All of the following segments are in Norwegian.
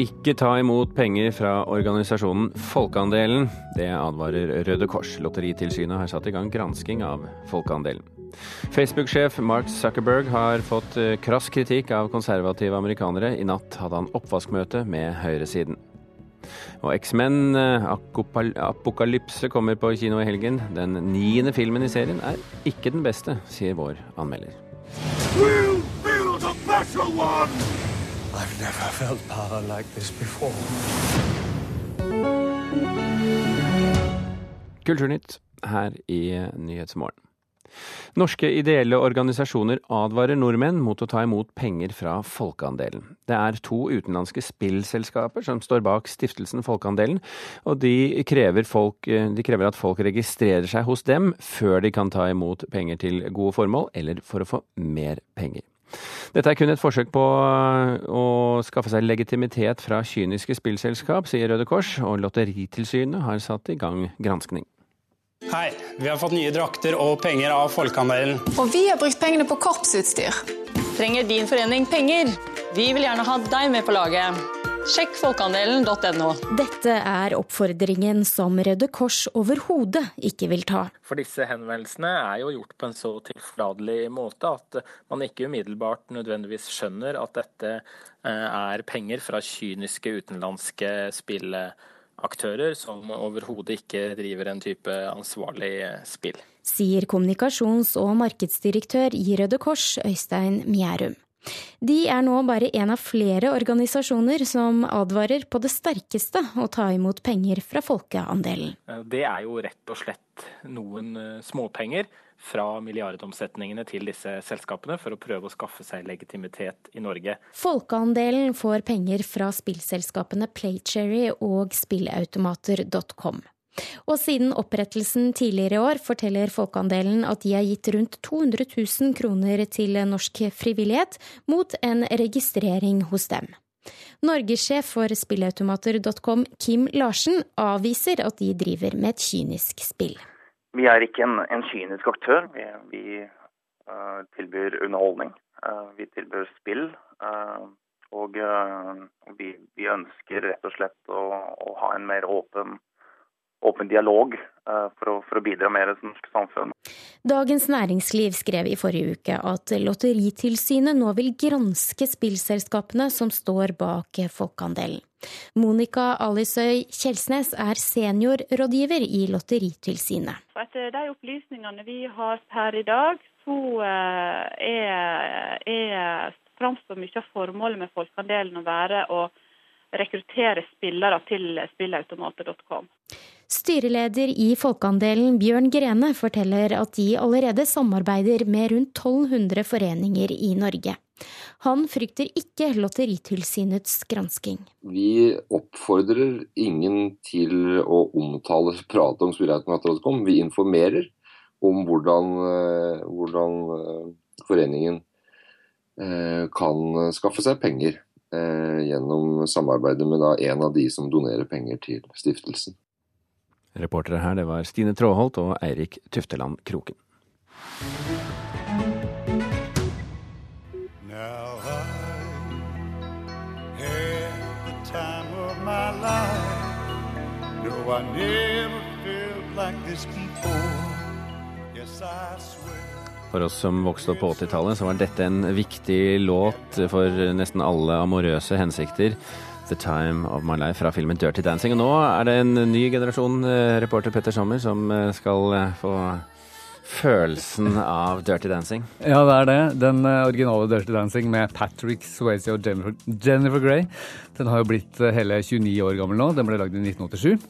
Ikke ta imot penger fra organisasjonen Folkeandelen. Det advarer Røde Kors. Lotteritilsynet har satt i gang gransking av Folkeandelen. Facebook-sjef Mark Zuckerberg har fått eh, krass kritikk av konservative amerikanere. I natt hadde han oppvaskmøte med høyresiden. Og X-Men eh, Apokalypse kommer på kino i helgen. Den niende filmen i serien er ikke den beste, sier vår anmelder. We'll build a better one! I've never felt power like this before. Kulturnytt her i Nyhetsmorgen. Norske ideelle organisasjoner advarer nordmenn mot å ta imot penger fra Folkeandelen. Det er to utenlandske spillselskaper som står bak stiftelsen Folkeandelen, og de krever, folk, de krever, at folk registrerer seg hos dem før de kan ta imot penger til gode formål, eller for å få mer penger. Dette er kun et forsøk på å skaffe seg legitimitet fra kyniske spillselskap, sier Røde Kors, og Lotteritilsynet har satt i gang granskning. Hei, vi har fått nye drakter og penger av Folkehandelen. Og vi har brukt pengene på korpsutstyr. Trenger din forening penger? Vi vil gjerne ha deg med på laget. Sjekk folkeandelen.no. Dette er oppfordringen som Røde Kors overhodet ikke vil ta. For disse henvendelsene er jo gjort på en så tilforlatelig måte at man ikke umiddelbart nødvendigvis skjønner at dette eh, er penger fra kyniske utenlandske spillaktører som overhodet ikke driver en type ansvarlig spill. Sier kommunikasjons- og markedsdirektør i Røde Kors, Øystein Mjærum. De er nå bare en av flere organisasjoner som advarer på det sterkeste å ta imot penger fra folkeandelen. Det er jo rett og slett noen eh, småpenger fra milliardomsetningene til disse selskapene for å prøve å skaffe seg legitimitet i Norge. Folkeandelen får penger fra spillselskapene Playcherry og spillautomater.com. Og siden opprettelsen tidligere i år forteller Folkeandelen at de har gitt rundt 200 000 kroner til norsk frivillighet mot en registrering hos dem. Norgessjef for spillautomater.com, Kim Larsen, avviser at de driver med et kynisk spill. Vi er ikke en, en kynisk aktør. Vi, vi uh, tilbyr underholdning. Uh, vi tilbyr spill. Uh, og vi, vi, ønsker rett og slett å, å ha en mer åpen åpen dialog eh, for å, for å bidra mer til det norske samfunn. Dagens Næringsliv skrev i forrige uke at Lotteritilsynet nå vil granske spillselskapene som står bak folkeandelen. Monica Alisøy Kjelsnes er seniorrådgiver i Lotteritilsynet. Etter de opplysningene vi har her i dag, så eh, er, er framstår mye av formålet med folkeandelen å være å rekruttere spillere til spillautomater.com. Styreleder i Folkeandelen Bjørn Grene forteller at de allerede samarbeider med rundt 1200 foreninger i Norge. Han frykter ikke Lotteritilsynets gransking. Vi oppfordrer ingen til å omtale, prate om spilleautomater.com. Vi informerer om hvordan, eh, hvordan eh, foreningen eh, kan skaffe seg penger gjennom samarbeidet med en av de som donerer penger til stiftelsen. Reportere her det var Stine Tråholt og Eirik Tufteland Kroken. For oss som vokste opp på 80-tallet, så var dette en viktig låt for nesten alle amorøse hensikter. The Time of My Life fra filmen Dirty Dancing. Og nå er det en ny generasjon eh, reporter Petter Sommer som eh, skal eh, få følelsen av Dirty Dancing. Ja, det er det. Den originale Dirty Dancing med Patrick Swayze og Jennifer, Jennifer Grey. Den har jo blitt hele 29 år gammel nå. Den ble lagd i 1987.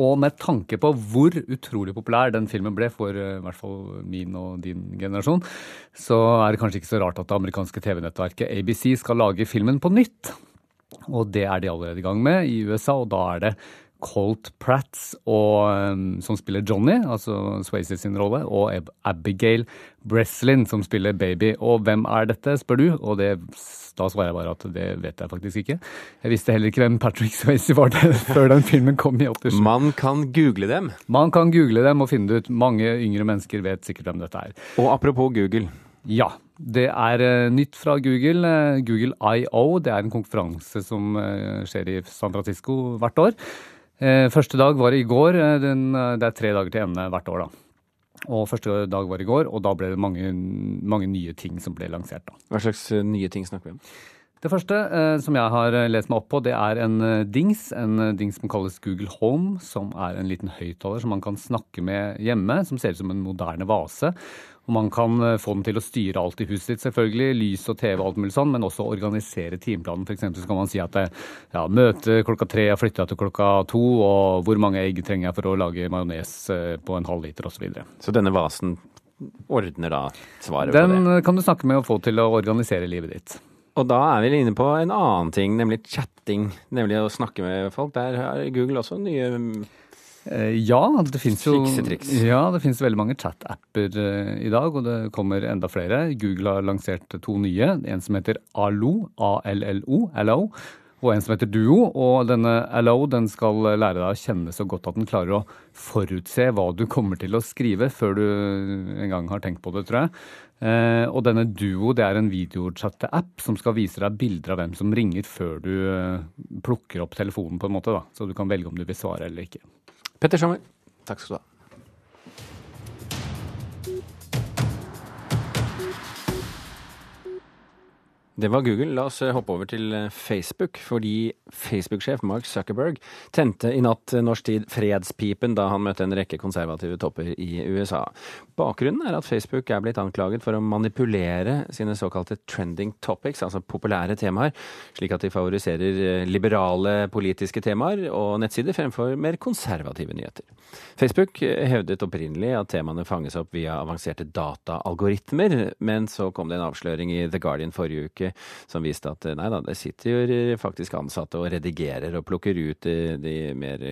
Og med tanke på hvor utrolig populær den filmen ble for i hvert fall min og din generasjon, så er det kanskje ikke så rart at det amerikanske TV-nettverket ABC skal lage filmen på nytt. Og det er de allerede i gang med i USA, og da er det Colt Pratts og, um, som spiller Johnny, altså Swayze sin rolle, og Abigail Breslin som spiller Baby. Og hvem er dette, spør du? Og det, da svarer jeg bare at det vet jeg faktisk ikke. Jeg visste heller ikke hvem Patrick Swayze var det, før den filmen kom i 87. Man kan google dem? Man kan google dem og finne det ut. Mange yngre mennesker vet sikkert hvem dette er. Og apropos Google. Ja. Det er uh, nytt fra Google. Uh, Google IO det er en konferanse som uh, skjer i San Francisco hvert år. Første dag var i går. Det er tre dager til ende hvert år. da. Og Første dag var i går, og da ble det mange, mange nye ting som ble lansert. da. Hva slags nye ting snakker vi om? Det første eh, som jeg har lest meg opp på, det er en dings. En dings som kalles Google Home, som er en liten høyttaler som man kan snakke med hjemme. Som ser ut som en moderne vase. Og man kan eh, få den til å styre alt i huset ditt, selvfølgelig. Lys og TV og alt mulig sånn, men også organisere timeplanen. F.eks. så kan man si at ja, møte klokka tre er flytta til klokka to, og hvor mange egg trenger jeg for å lage majones eh, på en halv liter osv. Så, videre. så denne vasen ordner da svaret Den på det? Den kan du snakke med og få til å organisere livet ditt. Og da er vi inne på en annen ting, nemlig chatting. Nemlig å snakke med folk. Der har Google også nye Eh, ja, det fins jo Ja, det finnes veldig mange chat-apper eh, i dag, og det kommer enda flere. Google har lansert to nye. En som heter Allo, A-L-L-O, Allo, og en som heter Duo. Og denne Allo den skal lære deg å kjenne så godt at den klarer å forutse hva du kommer til å skrive før du en gang har tenkt på det, tror jeg. Eh, og denne Duo det er en videochatte-app som skal vise deg bilder av hvem som ringer før du plukker opp telefonen, på en måte. da, Så du kan velge om du vil svare eller ikke. Petter Sommer, takk skal du ha. Det var Google. La oss eh, hoppe over til eh, Facebook, fordi Facebook-sjef Mark Zuckerberg tente i natt eh, norsk tid fredspipen da han møtte en rekke konservative topper i USA. Bakgrunnen er at Facebook er blitt anklaget for å manipulere sine såkalte trending topics, altså populære temaer, slik at de favoriserer liberale politiske temaer og nettsider fremfor mer konservative nyheter. Facebook hevdet opprinnelig at temaene fanges opp via avanserte dataalgoritmer, men så kom det en avsløring i The Guardian forrige uke som viste at nei da, det sitter jo faktisk ansatte og redigerer og plukker ut de, de mer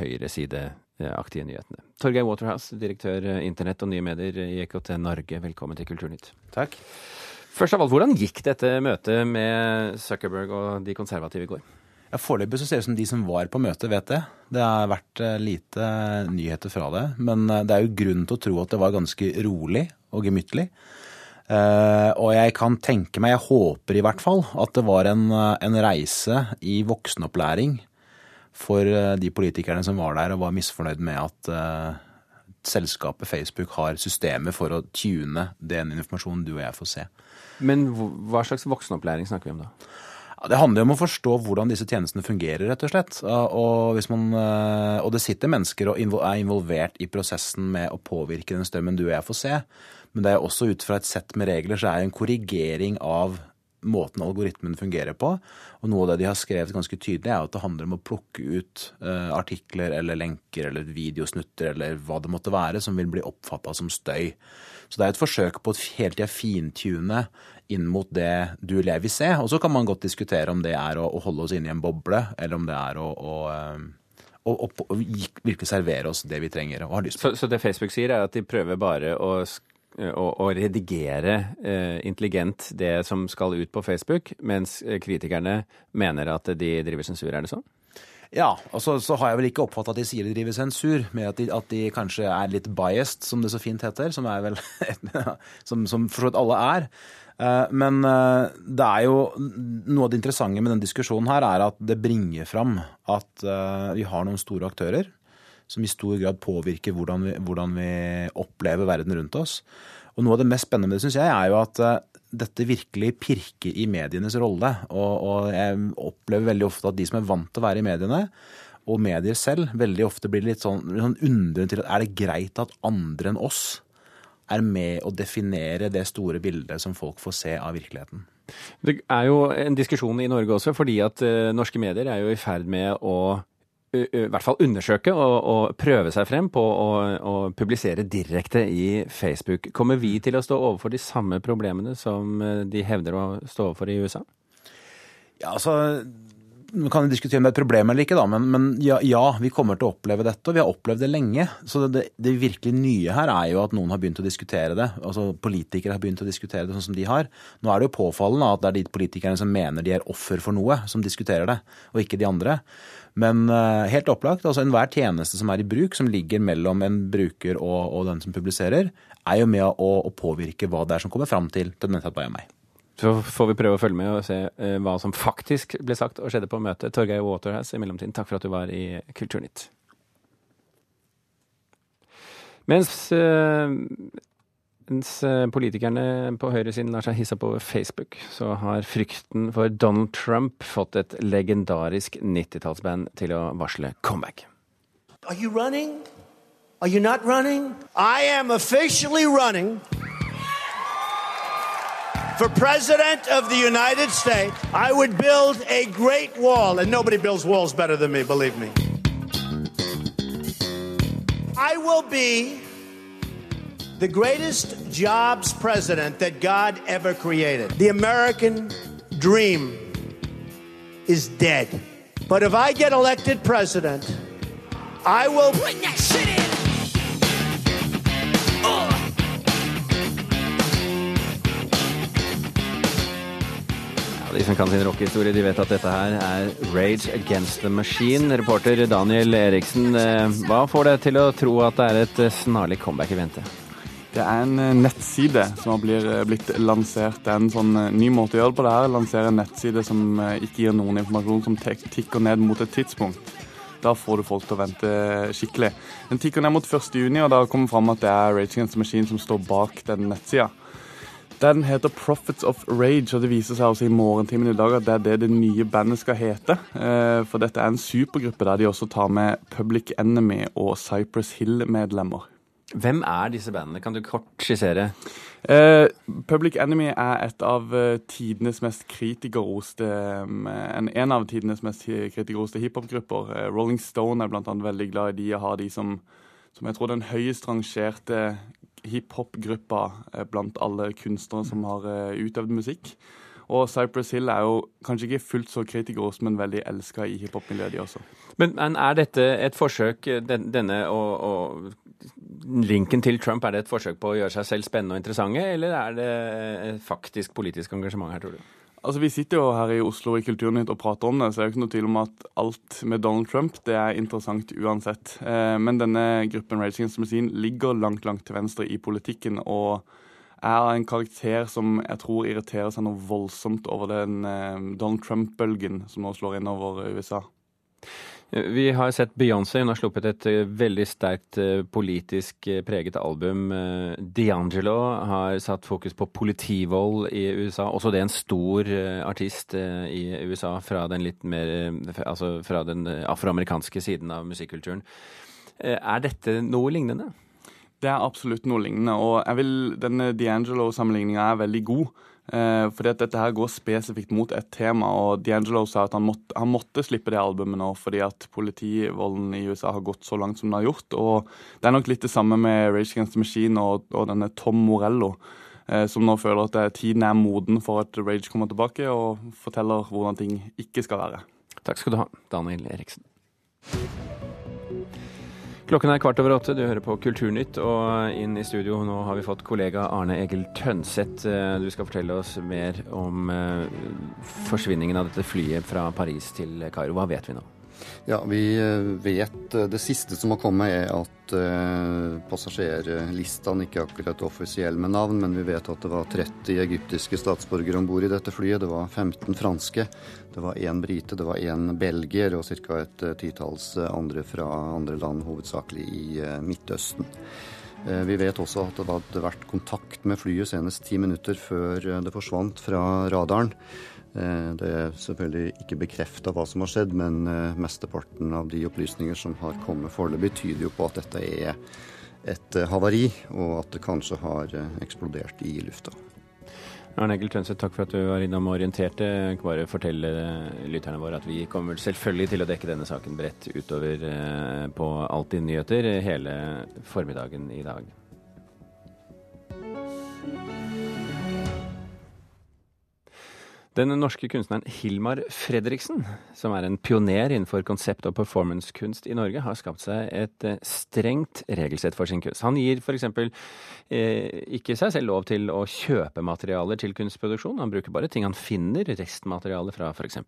høyresideaktige nyhetene. Torgeir Waterhouse, direktør internett og nye medier i EKT Norge, velkommen til Kulturnytt. Takk. Først av alt, hvordan gikk dette møtet med Zuckerberg og de konservative i går? Ja, Foreløpig så ser det ut som de som var på møtet, vet det. Det har vært lite nyheter fra det. Men det er jo grunn til å tro at det var ganske rolig og gemyttlig. Uh, og jeg kan tenke meg, jeg håper i hvert fall, at det var en, en reise i voksenopplæring for uh, de politikerne som var der og var misfornøyd med at selskapet Facebook har systemer for å tune den informasjonen du og jeg får se. Men hva slags voksenopplæring snakker vi om da? Det handler om å forstå hvordan disse tjenestene fungerer, rett og slett. Og, man, og det sitter mennesker og er involvert i prosessen med å påvirke den strømmen du og jeg får se. Men det er også ut fra et sett med regler så er det en korrigering av måten algoritmen fungerer på. Og noe av det de har skrevet ganske tydelig, er at det handler om å plukke ut uh, artikler eller lenker eller videosnutter eller hva det måtte være som vil bli oppfatta som støy. Så det er et forsøk på å hele tida fintune inn mot det du eller jeg vil se. Og så kan man godt diskutere om det er å, å holde oss inne i en boble, eller om det er å, å og, og, og, virkelig servere oss det vi trenger og har lyst på. Så, så det Facebook sier, er at de prøver bare å Eh, å, å redigere eh, intelligent det som skal ut på Facebook, mens eh, kritikerne mener at de driver sensur. Er det sånn? Ja, og så, så har jeg vel ikke oppfattet at de sier de driver sensur, med at de, at de, kanskje er litt biased, som det så fint heter. Som er vel Som, som for så vidt alle er. Men det er jo noe av det interessante med den diskusjonen her, er at det bringer fram at vi har noen store aktører som i stor grad påvirker hvordan vi, hvordan vi opplever verden rundt oss. Og Noe av det mest spennende med det synes jeg, er jo at uh, dette virkelig pirker i medienes rolle. Og, og, jeg opplever veldig ofte at de som er vant til å være i mediene, og medier selv, veldig ofte blir litt sånn, sånn undrende til at er det greit at andre enn oss er med å definere det store bildet som folk får se av virkeligheten. Det er jo en diskusjon i Norge også, fordi at uh, norske medier er jo i ferd med å i hvert fall undersøke og, og, prøve seg frem på å, å, publisere direkte i Facebook. Kommer vi til å stå overfor de samme problemene som de hevder å stå overfor i USA? Ja, altså man kan diskutere om det er et problem eller ikke, da, men, men ja, ja, vi kommer til å oppleve dette, og vi har opplevd det lenge. Så det, det, virkelig nye her er jo at noen har begynt å diskutere det. altså Politikere har begynt å diskutere det sånn som de har. Nå er det jo påfallende at det er de politikerne som mener de er offer for noe, som diskuterer det, og ikke de andre. Men uh, helt opplagt, altså enhver tjeneste som er i bruk, som ligger mellom en bruker og, og den som publiserer, er jo med å, å, påvirke hva det er som kommer fram til til og meg. Så får vi prøve å følge med og se uh, hva som faktisk ble sagt og skjedde på møtet. Torgeir Waterhouse i mellomtiden, takk for at du var i Kulturnytt. Mens, uh, mens politikerne på høyresiden lar seg hisse opp over Facebook, så har frykten for Donald Trump fått et legendarisk 90-tallsband til å varsle comeback. Are you running? Are you not running? I am officially running for President of the United States, I would build a great wall, and nobody builds walls better than me, believe me. I will be the greatest jobs president that God ever created. The American dream is dead. But if I get elected president, I will bring that shit in. De som kan sin rockehistorie, de vet at dette her er Rage Against the Machine. Reporter Daniel Eriksen, eh, hva får deg til å tro at det er et eh, snarlig comeback i vente? Det er en eh, nettside som har blitt lansert. Det er en sånn ny måte å gjøre det på. det her, Lansere en nettside som ikke gir noen informasjon, som tikker ned mot et tidspunkt. Da får du folk til å vente skikkelig. Den tikker ned mot 1.6, og da kommer det fram at det er Rage Against the Machine som står bak den nettsida. Den heter Profits of Rage, og det viser seg også i morgentimen i dag at det er det det nye bandet skal hete. Eh, for dette er en supergruppe der de også tar med Public Enemy og Cypress Hill-medlemmer. Hvem er disse bandene? Kan du kort skissere? Uh, Public Enemy er et av uh, tidenes mest kritikerroste en, en, av tidenes mest kritikerroste hiphopgrupper. Uh, Rolling Stone er blant annet veldig glad i de og har de som, som jeg tror den høyest rangerte hiphop-gruppa eh, blant alle kunstnere som har eh, utøvd musikk. Og Cypress Hill er jo kanskje ikke fullt så kritikerrost, men veldig elska i hiphop-miljøet, de også. Men, men, er dette et forsøk, den, denne å, og linken til Trump, er det et forsøk på å gjøre seg selv spennende og interessante, eller er det faktisk politisk engasjement her, tror du? Altså, Vi sitter jo her i Oslo i Kulturnytt og prater om det, så det er jo ikke noe tvil om at alt med Donald Trump det er interessant uansett. Eh, men denne gruppen Rage Against Machine ligger langt, langt til venstre i politikken og er en karakter som jeg tror irriterer seg noe voldsomt over den eh, Donald Trump-bølgen som nå slår inn over USA. Vi har sett Beyoncé. Hun har sluppet et eh, veldig sterkt eh, politisk eh, preget album. D'Angelo har satt fokus på politivold i USA. Også det er en stor artist i USA fra den mer Altså fra den afroamerikanske siden av musikkulturen. Er dette noe lignende? Det er absolutt noe lignende. Og vil, denne D'Angelo-sammenligninga er veldig god. Eh, fordi at dette her går spesifikt mot et tema, og D'Angelo sa at han måtte, han måtte, slippe det albumet nå fordi at politivolden i USA har gått så langt som den har gjort. Og det er nok litt det samme med Rage Against the Machine og, og denne Tom Morello. Eh, som nå føler at tiden er moden for at Rage kommer tilbake og forteller hvordan ting ikke skal være. Takk skal du ha, Daniel Eriksen. Klokken er kvart over åtte, du hører på Kulturnytt, og inn i studio nå har vi fått kollega Arne Egil Tønseth. Eh, du skal fortelle oss mer om eh, forsvinningen av dette flyet fra Paris til Kairo. Hva vet vi nå? Ja, Vi eh, vet eh, Det siste som har kommet, er at eh, passasjerlistene ikke akkurat offisiell med navn, men vi vet at det var 30 egyptiske statsborgere om bord i dette flyet. Det var 15 franske, det var én brite, det var én belgier og ca. et titalls andre fra andre land, hovedsakelig i Midtøsten. Vi vet også at det hadde vært kontakt med flyet senest ti minutter før det forsvant fra radaren. Eh, det er selvfølgelig ikke bekrefta hva som har skjedd, men eh, mesteparten av de opplysninger som har kommet foreløpig, tyder jo på at dette er et eh, havari, og at det kanskje har eksplodert i lufta. Arne Egil Tønseth, takk for at du var innom og orienterte. Bare fortelle lytterne våre at vi kommer selvfølgelig til å dekke denne saken bredt utover på Alltid nyheter hele formiddagen i dag. Den norske kunstneren Hilmar Fredriksen, som er en pioner innenfor konsept- og performancekunst i Norge, har skapt seg et eh, strengt regelsett for sin kunst. Han gir f.eks. Eh, ikke seg selv lov til å kjøpe materialer til kunstproduksjon. Han bruker bare ting han finner, restmateriale fra f.eks.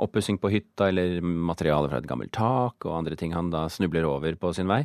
oppussing på hytta eller materiale fra et gammelt tak, og andre ting han da snubler over på sin vei.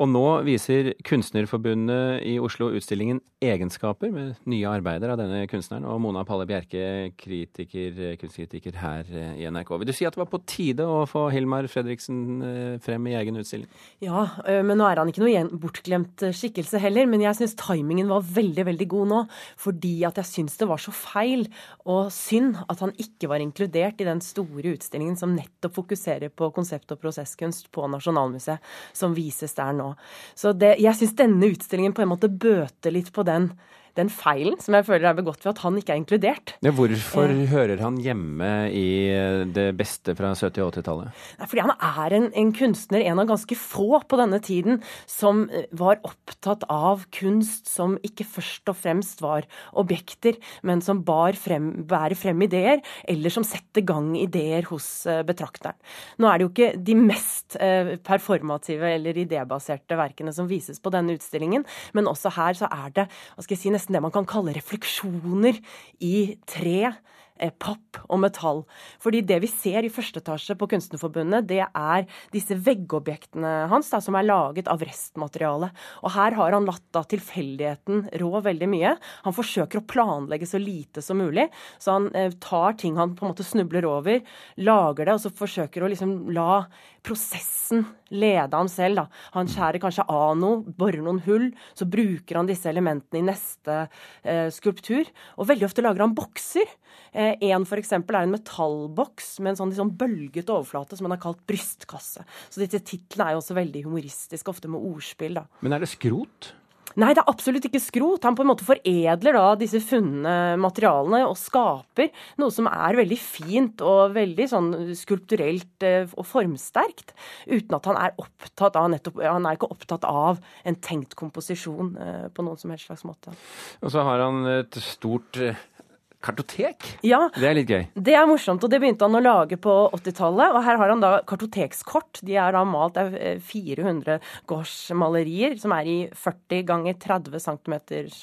Og nå viser Kunstnerforbundet i Oslo utstillingen Egenskaper, med nye arbeider av denne kunstneren, og Mona Palle Bjerke, kritiker, kunstkritiker her eh, i NRK. Vil du si at det var på tide å få Hilmar Fredriksen eh, frem i egen utstilling? Ja, men nå er han ikke noe bortglemt skikkelse heller. Men jeg syns timingen var veldig, veldig god nå. Fordi at jeg syns det var så feil og synd at han ikke var inkludert i den store utstillingen som nettopp fokuserer på konsept- og prosesskunst på Nasjonalmuseet, som vises der nå. Så det, jeg syns denne utstillingen på en måte bøter litt på den den feilen som jeg føler er begått ved at han ikke er inkludert. Ja, hvorfor eh. hører han hjemme i det beste fra 70- og 80-tallet? Fordi han er en, en, kunstner, en av ganske få på denne tiden, som eh, var opptatt av kunst som ikke først og fremst var objekter, men som bar frem, bærer frem ideer, eller som setter gang ideer hos uh, betrakteren. Nå er det jo ikke de mest uh, performative eller idébaserte verkene som vises på denne utstillingen, men også her så er det hva skal jeg si, nesten det man kan kalle refleksjoner i tre Eh, papp og metall. Fordi det vi ser i første etasje på Kunstnerforbundet, det er disse veggobjektene hans da, som er laget av restmateriale. Og her har han latt da tilfeldigheten rå veldig mye. Han forsøker å planlegge så lite som mulig. Så han eh, tar ting han på en måte snubler over, lager det, og så forsøker å liksom la prosessen lede ham selv. Da. Han skjærer kanskje av noe, borer noen hull, så bruker han disse elementene i neste eh, skulptur. Og veldig ofte lager han bokser. Eh, en f.eks. er en metallboks med en sånn liksom bølget overflate som han har kalt brystkasse. Så disse titlene er jo også veldig humoristiske, ofte med ordspill. da. Men er det skrot? Nei, det er absolutt ikke skrot. Han på en måte foredler da disse funne materialene og skaper noe som er veldig fint og veldig sånn skulpturelt eh, og formsterkt, uten at han er opptatt av nettopp Han er ikke opptatt av en tenkt komposisjon eh, på noen som helst slags måte. Og så har han et stort Kartotek? Ja, det er litt gøy. Det er morsomt, og det begynte han å lage på 80-tallet. Og her har han da kartotekskort. De er da malt av 400 gårdsmalerier, som er i 40 ganger 30 cm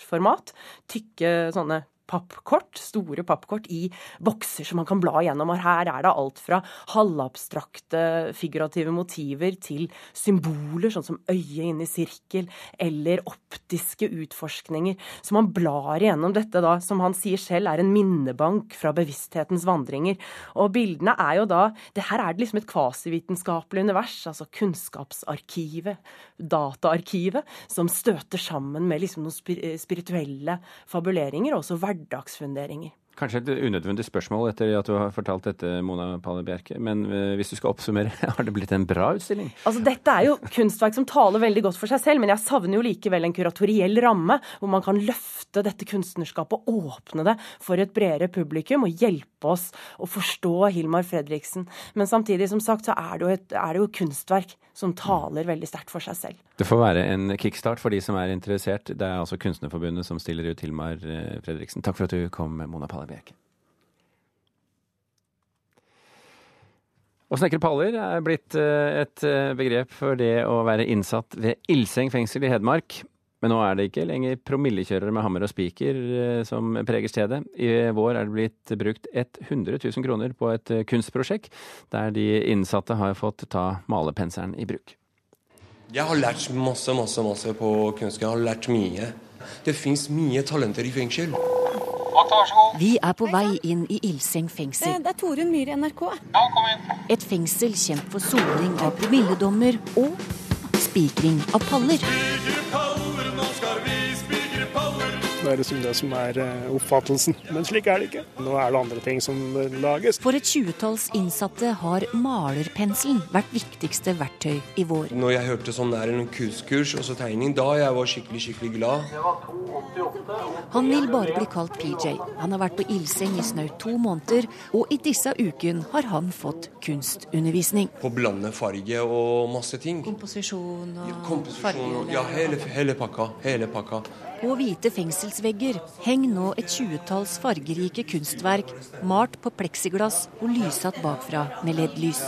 format. Tykke sånne pappkort, store pappkort i bokser som man kan bla gjennom. Og her er det alt fra halvabstrakte figurative motiver til symboler, sånn som øyet inni sirkel, eller optiske utforskninger. Så man blar igjennom dette da, som han sier selv, er en minnebank fra bevissthetens vandringer. Og bildene er jo da det Her er det liksom et kvasivitenskapelig univers, altså kunnskapsarkivet, dataarkivet, som støter sammen med liksom noen spirituelle fabuleringer, og også hverdagsfunderinger. Kanskje et unødvendig spørsmål etter at du har fortalt dette, Mona Palle Bjerke. Men eh, hvis du skal oppsummere, har det blitt en bra utstilling? Altså, Dette er jo kunstverk som taler veldig godt for seg selv, men jeg savner jo likevel en kuratoriell ramme hvor man kan løfte dette kunstnerskapet og åpne det for et bredere publikum og hjelpe oss å forstå Hilmar Fredriksen. Men samtidig, som sagt, så er det jo, et, er det jo kunstverk som taler veldig sterkt for seg selv. Det får være en kickstart for de som er interessert. Det er altså Kunstnerforbundet som stiller ut Hilmar eh, Fredriksen. Takk for at du kom, Mona Palle Bjerke. Å snekre paller er blitt eh, et eh, begrep for det å være innsatt ved Ilseng fengsel i Hedmark. Men nå er det ikke lenger promillekjørere med hammer og spiker som preger stedet. I vår er det blitt brukt 100 000 kroner på et kunstprosjekt, der de innsatte har fått ta malepenselen i bruk. Jeg har lært masse, masse, masse på kunst. Jeg har lært mye. Det fins mye talenter i fengsel. Vi er på vei inn i Ilseng fengsel. Det, det er Torunn Myhre, NRK. Ja, kom inn. Et fengsel kjent for soning av promilledommer og spikring av paller. Det er liksom det som er eh, oppfattelsen. Men slik er det ikke. Nå er det andre ting som lages. For et tjuetalls innsatte har malerpenselen vært viktigste verktøy i vår. Når jeg hørte sånn der en kunstkurs og så tegning, da jeg var skikkelig, skikkelig glad. Han vil bare bli kalt PJ. Han har vært på ildseng i snaut to måneder, og i disse ukene har han fått kunstundervisning. På blande farge og masse ting. Komposisjon og Komposisjon, ja, hele, hele pakka. Hele pakka. På hvite fengselsvegger henger nå et tjuetalls fargerike kunstverk malt på pleksiglass og lysatt bakfra med LED-lys.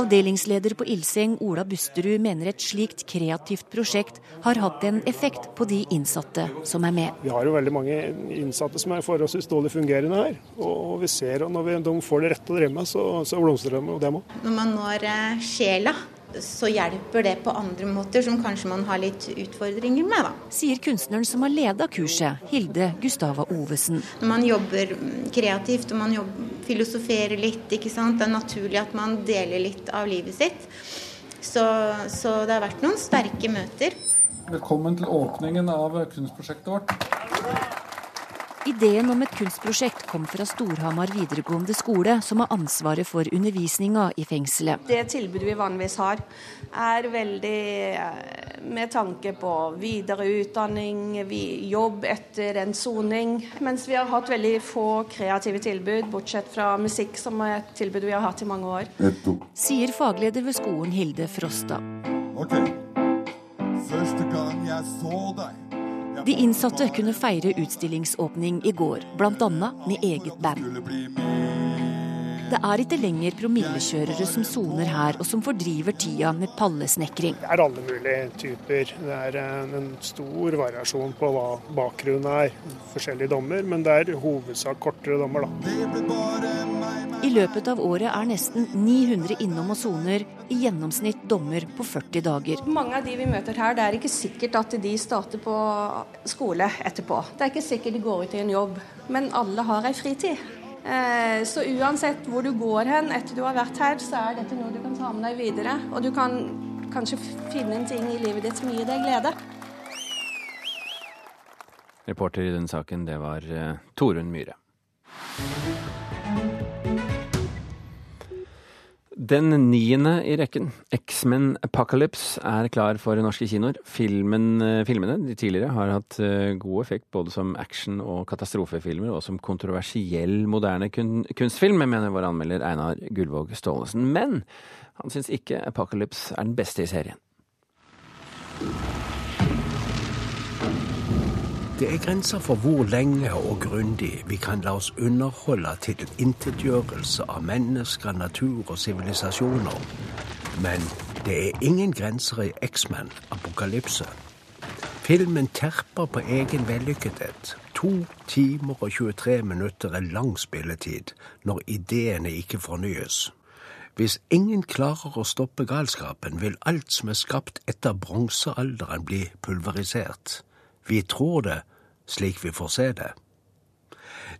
Avdelingsleder på Ilseng, Ola Busterud, mener et slikt kreativt prosjekt har hatt en effekt på de innsatte som er med. Vi har jo veldig mange innsatte som er forholdsvis dårlig fungerende her. Og vi ser at når vi, de får det rette å drive med, så, så blomstrer de, og dem òg. Når man når eh, sjela så hjelper det på andre måter som kanskje man har litt utfordringer med. da. Sier kunstneren som har leda kurset, Hilde Gustava Ovesen. Når man jobber mm, kreativt og man jobber, filosoferer litt, ikke sant? det er naturlig at man deler litt av livet sitt. Så, så det har vært noen sterke møter. Velkommen til åpningen av kunstprosjektet vårt. Ideen om et kunstprosjekt kom fra Storhamar videregående skole, som har ansvaret for undervisninga i fengselet. Det tilbudet vi vanligvis har, er veldig eh, med tanke på videre utdanning, jobb etter en soning. Mens vi har hatt veldig få kreative tilbud, bortsett fra musikk, som er et tilbud vi har hatt i mange år. Sier fagleder ved skolen Hilde Frosta. Ok, første gang jeg så deg de innsatte kunne feire utstillingsåpning i går, bl.a. med eget band. Det er ikke lenger promillekjørere som soner her, og som fordriver tida med pallesnekring. Det er alle mulige typer. Det er en stor variasjon på hva bakgrunnen er. Forskjellige dommer, men det er hovedsak kortere dommer, da. I løpet av året er nesten 900 innom og soner, i gjennomsnitt dommer på 40 dager. Mange av de vi møter her, det er ikke sikkert at de starter på skole etterpå. Det er ikke sikkert de går ut i en jobb, men alle har ei fritid. Eh, så uansett hvor du går hen etter du har vært her, så er dette noe du kan ta med deg videre. Og du kan kanskje finne en ting i livet ditt som gir deg glede. Reporter i denne saken, det var uh, Torunn Myhre. Den niende i rekken, X-Men Apocalypse, er klar for norske kinoer. Filmen, filmene de tidligere har hatt god effekt både som action- og katastrofefilmer, og som kontroversiell moderne kun, kunstfilm, mener vår anmelder Einar Gullvåg Staalesen. Men han syns ikke Apocalypse er den beste i serien. Det er grenser for hvor lenge og grundig vi kan la oss underholde til en intetgjørelse av mennesker, natur og sivilisasjoner. Men det er ingen grenser i X-Men Apokalypse. Filmen terper på egen vellykkethet. To timer og 23 minutter er lang spilletid når ideene ikke fornyes. Hvis ingen klarer å stoppe galskapen, vil alt som er skapt etter bronsealderen bli pulverisert. Vi tror det, slik vi får se det.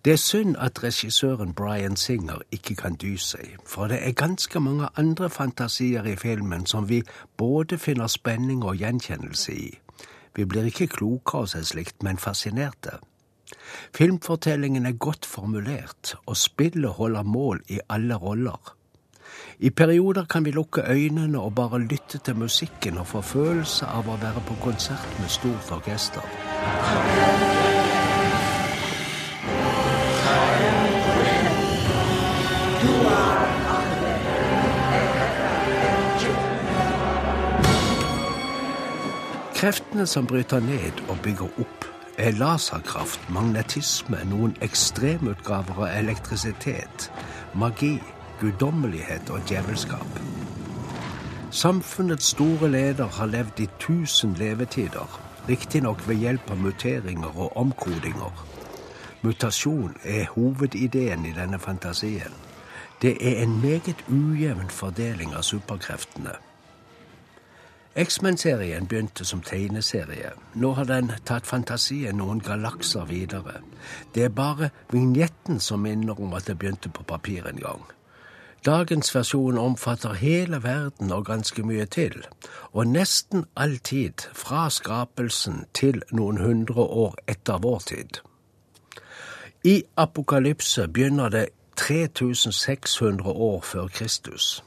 Det er synd at regissøren Brian Singer ikke kan dy seg, for det er ganske mange andre fantasier i filmen som vi både finner spenning og gjenkjennelse i. Vi blir ikke klokere av seg slikt, men fascinerte. Filmfortellingen er godt formulert, og spillet holder mål i alle roller. I perioder kan vi lukke øynene og bare lytte til musikken og få følelse av å være på konsert med stort orkester. Kreftene som bryter ned og bygger opp, er laserkraft, magnetisme, noen ekstremutgaver av elektrisitet, magi, guddommelighet og djevelskap. Samfunnets store leder har levd i tusen levetider, riktignok ved hjelp av muteringer og omkodinger. Mutasjon er hovedideen i denne fantasien. Det er en meget ujevn fordeling av superkreftene. X-Men-serien begynte som tegneserie. Nå har den tatt fantasien noen galakser videre. Det er bare vignetten som minner om at det begynte på papir en gang. Dagens versjon omfatter hele verden og ganske mye til, og nesten alltid fra skapelsen til noen hundre år etter vår tid. I apokalypse begynner det 3600 år før Kristus.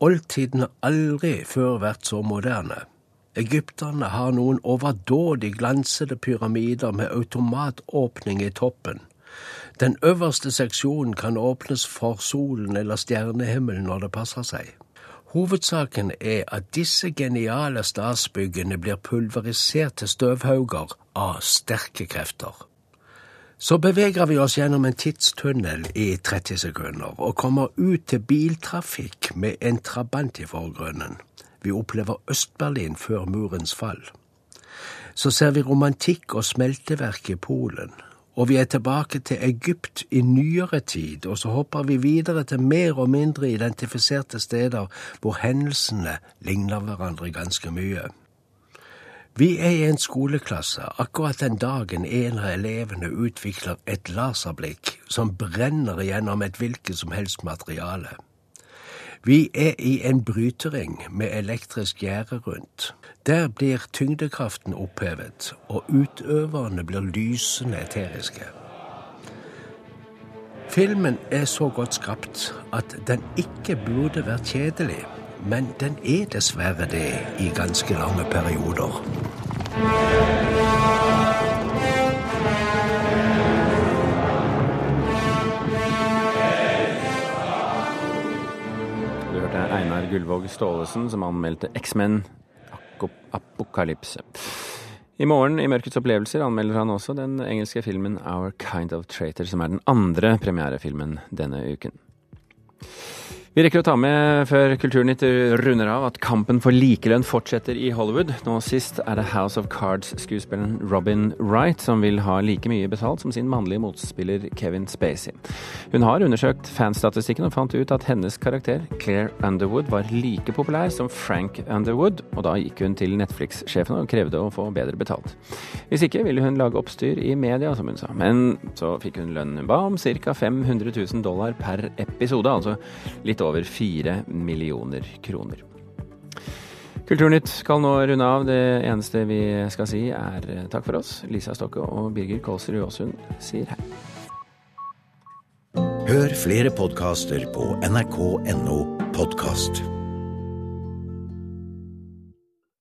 Oldtiden har aldri før vært så moderne. Egypterne har noen overdådig glansede pyramider med automatåpning i toppen. Den øverste seksjonen kan åpnes for solen eller stjernehimmelen når det passer seg. Hovedsaken er at disse geniale statsbyggene blir pulverisert til støvhauger av sterke krefter. Så beveger vi oss gjennom en tidstunnel i 30 sekunder og kommer ut til biltrafikk med en trabant i forgrunnen. Vi opplever Øst-Berlin før murens fall. Så ser vi romantikk og smelteverk i Polen. Og vi er tilbake til Egypt i nyere tid, og så hopper vi videre til mer og mindre identifiserte steder hvor hendelsene ligner hverandre ganske mye. Vi er i en skoleklasse akkurat den dagen en av elevene utvikler et laserblikk som brenner gjennom et hvilket som helst materiale. Vi er i en brytering med elektrisk gjerde rundt. Der blir tyngdekraften opphevet, og utøverne blir lysende eteriske. Filmen er så godt skapt at den ikke burde vært kjedelig, men den er dessverre det i ganske lange perioder. Du hørte Einar Gullvåg Staalesen som anmeldte X-Men Apokalypse. I morgen i Mørkets opplevelser anmelder han også den engelske filmen Our Kind of Traitor, som er den andre premierefilmen denne uken. Vi rekker å ta med før Kulturnytt runder av at kampen for likelønn fortsetter i Hollywood. Nå sist er det House of Cards-skuespilleren Robin Wright som vil ha like mye betalt som sin mannlige motspiller Kevin Spacey. Hun har undersøkt fanstatistikken og fant ut at hennes karakter, Claire Underwood, var like populær som Frank Underwood, og da gikk hun til Netflix-sjefen og krevde å få bedre betalt. Hvis ikke ville hun lage oppstyr i media, som hun sa. Men så fikk hun lønnen hun ba om, ca. 500 000 dollar per episode, altså litt over over fire millioner kroner. Kulturnytt skal nå runde av. Det eneste vi skal si er takk for oss. Lisa Stokke og Birger Kålsrud Aasund sier hei. Hør flere podkaster på nrk.no podkast.